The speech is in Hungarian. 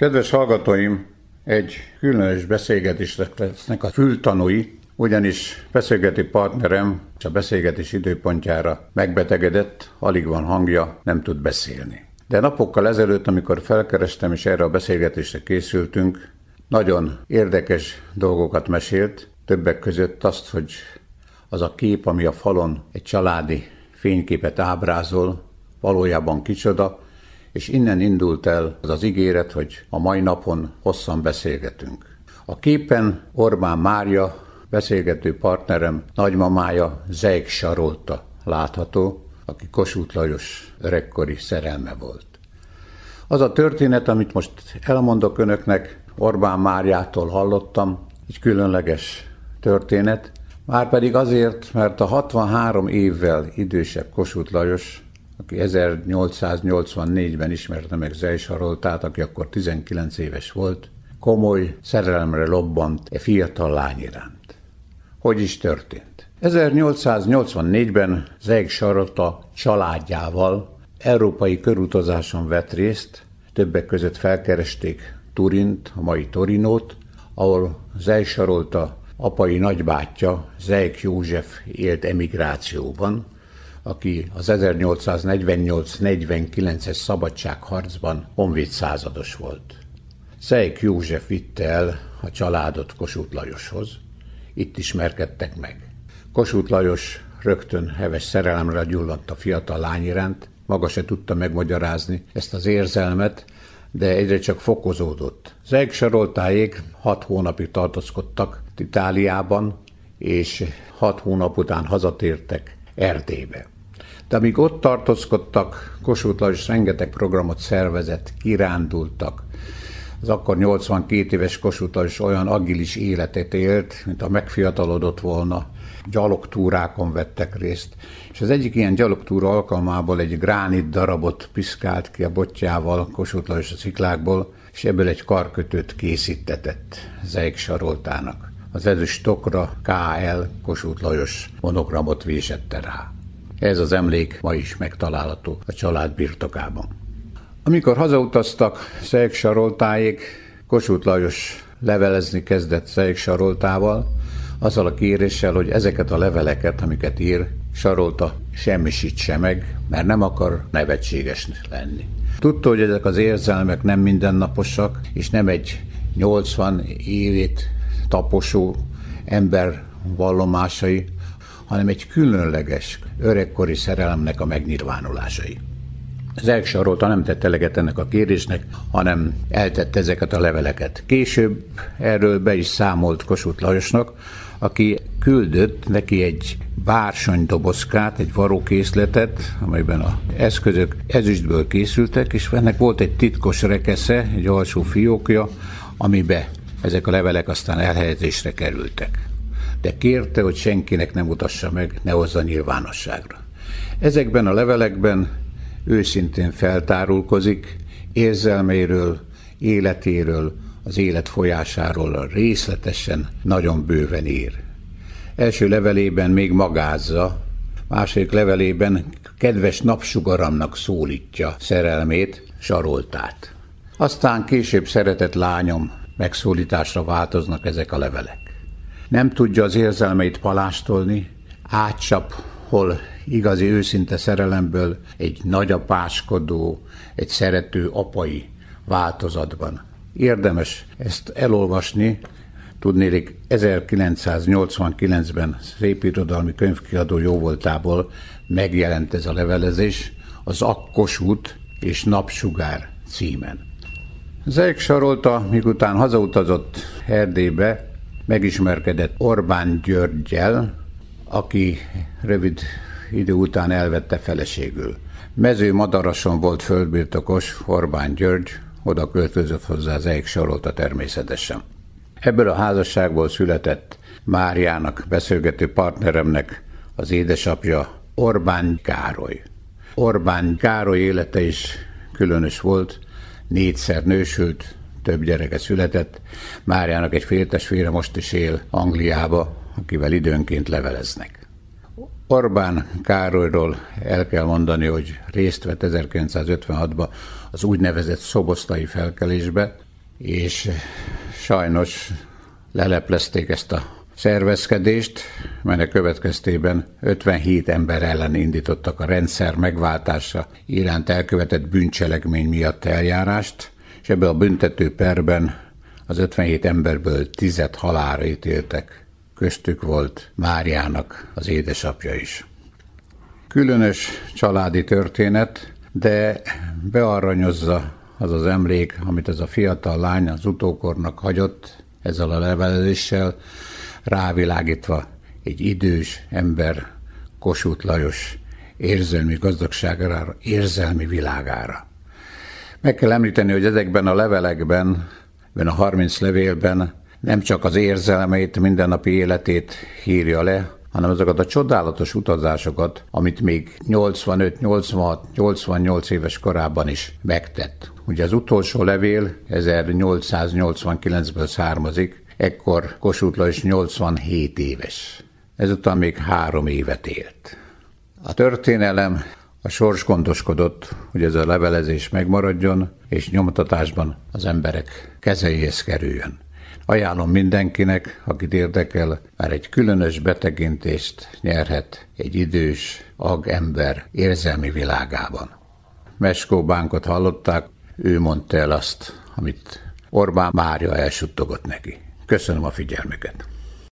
Kedves hallgatóim, egy különös beszélgetésnek lesznek a fültanúi, ugyanis beszélgeti partnerem a beszélgetés időpontjára megbetegedett, alig van hangja, nem tud beszélni. De napokkal ezelőtt, amikor felkerestem és erre a beszélgetésre készültünk, nagyon érdekes dolgokat mesélt, többek között azt, hogy az a kép, ami a falon egy családi fényképet ábrázol, valójában kicsoda, és innen indult el az az ígéret, hogy a mai napon hosszan beszélgetünk. A képen Orbán Mária, beszélgető partnerem nagymamája Zeig Sarolta látható, aki Kossuth Lajos öregkori szerelme volt. Az a történet, amit most elmondok önöknek, Orbán Máriától hallottam, egy különleges történet, már pedig azért, mert a 63 évvel idősebb Kossuth Lajos aki 1884-ben ismerte meg Zej Saroltát, aki akkor 19 éves volt, komoly szerelemre lobbant e fiatal lány iránt. Hogy is történt? 1884-ben Zeig Sarolta családjával európai körutazáson vett részt, többek között felkeresték Turint, a mai Torinót, ahol Zeig Sarolta apai nagybátyja, Zeig József élt emigrációban, aki az 1848-49-es szabadságharcban honvéd százados volt. Szejk József vitte el a családot Kossuth Lajoshoz. Itt ismerkedtek meg. Kossuth Lajos rögtön heves szerelemre gyulladt a fiatal lány iránt, maga se tudta megmagyarázni ezt az érzelmet, de egyre csak fokozódott. Zeg Saroltáék hat hónapig tartózkodtak Itáliában, és hat hónap után hazatértek Erdélybe. De amíg ott tartózkodtak, Kossuth Lajos rengeteg programot szervezett, kirándultak. Az akkor 82 éves Kossuth Lajos olyan agilis életet élt, mint a megfiatalodott volna. Gyalogtúrákon vettek részt, és az egyik ilyen gyalogtúra alkalmából egy gránit darabot piszkált ki a botjával Kossuth Lajos a sziklákból, és ebből egy karkötőt készítetett Zeig Saroltának. Az ezüst tokra KL Kossuth Lajos monogramot vésette rá. Ez az emlék ma is megtalálható a család birtokában. Amikor hazautaztak Szejk Saroltáig, Kossuth Lajos levelezni kezdett Szejk Saroltával, azzal a kéréssel, hogy ezeket a leveleket, amiket ír, Sarolta semmisítse meg, mert nem akar nevetséges lenni. Tudta, hogy ezek az érzelmek nem mindennaposak, és nem egy 80 évét taposó ember vallomásai, hanem egy különleges, öregkori szerelemnek a megnyilvánulásai. Az Sarolta nem tette eleget ennek a kérésnek, hanem eltette ezeket a leveleket. Később erről be is számolt Kossuth Lajosnak, aki küldött neki egy bársonydobozkát, egy varókészletet, amelyben a eszközök ezüstből készültek, és ennek volt egy titkos rekesze, egy alsó fiókja, amibe ezek a levelek aztán elhelyezésre kerültek de kérte, hogy senkinek nem mutassa meg, ne hozza nyilvánosságra. Ezekben a levelekben őszintén feltárulkozik érzelmeiről, életéről, az élet folyásáról részletesen, nagyon bőven ír. Első levelében még magázza, második levelében kedves napsugaramnak szólítja szerelmét, saroltát. Aztán később szeretett lányom megszólításra változnak ezek a levelek nem tudja az érzelmeit palástolni, átcsap, hol igazi őszinte szerelemből egy nagyapáskodó, egy szerető apai változatban. Érdemes ezt elolvasni, tudnélik 1989-ben szépirodalmi könyvkiadó jóvoltából megjelent ez a levelezés, az Akkos út és Napsugár címen. Zeig Sarolta, miután hazautazott Erdélybe, megismerkedett Orbán Györgyel, aki rövid idő után elvette feleségül. Mező Madarason volt földbirtokos Orbán György, oda költözött hozzá az Eik Sarolta természetesen. Ebből a házasságból született Máriának, beszélgető partneremnek az édesapja Orbán Károly. Orbán Károly élete is különös volt, négyszer nősült, több gyereke született. Máriának egy féltestvére most is él Angliába, akivel időnként leveleznek. Orbán Károlyról el kell mondani, hogy részt vett 1956-ban az úgynevezett szobosztai felkelésbe, és sajnos leleplezték ezt a szervezkedést, melynek következtében 57 ember ellen indítottak a rendszer megváltása iránt elkövetett bűncselekmény miatt eljárást, és ebbe a büntető perben az 57 emberből tizet halára ítéltek. Köztük volt Máriának az édesapja is. Különös családi történet, de bearanyozza az az emlék, amit ez a fiatal lány az utókornak hagyott ezzel a levelezéssel, rávilágítva egy idős ember, Kossuth Lajos érzelmi gazdagságára, érzelmi világára. Meg kell említeni, hogy ezekben a levelekben, ebben a 30 levélben nem csak az érzelmeit, mindennapi életét írja le, hanem azokat a csodálatos utazásokat, amit még 85, 86, 88 éves korában is megtett. Ugye az utolsó levél 1889-ből származik, ekkor Kossuth Lajos 87 éves. Ezután még három évet élt. A történelem a sors gondoskodott, hogy ez a levelezés megmaradjon, és nyomtatásban az emberek kezeihez kerüljön. Ajánlom mindenkinek, akit érdekel, már egy különös betekintést nyerhet egy idős ag ember érzelmi világában. Meskó Bánkot hallották, ő mondta el azt, amit Orbán Mária elsuttogott neki. Köszönöm a figyelmüket!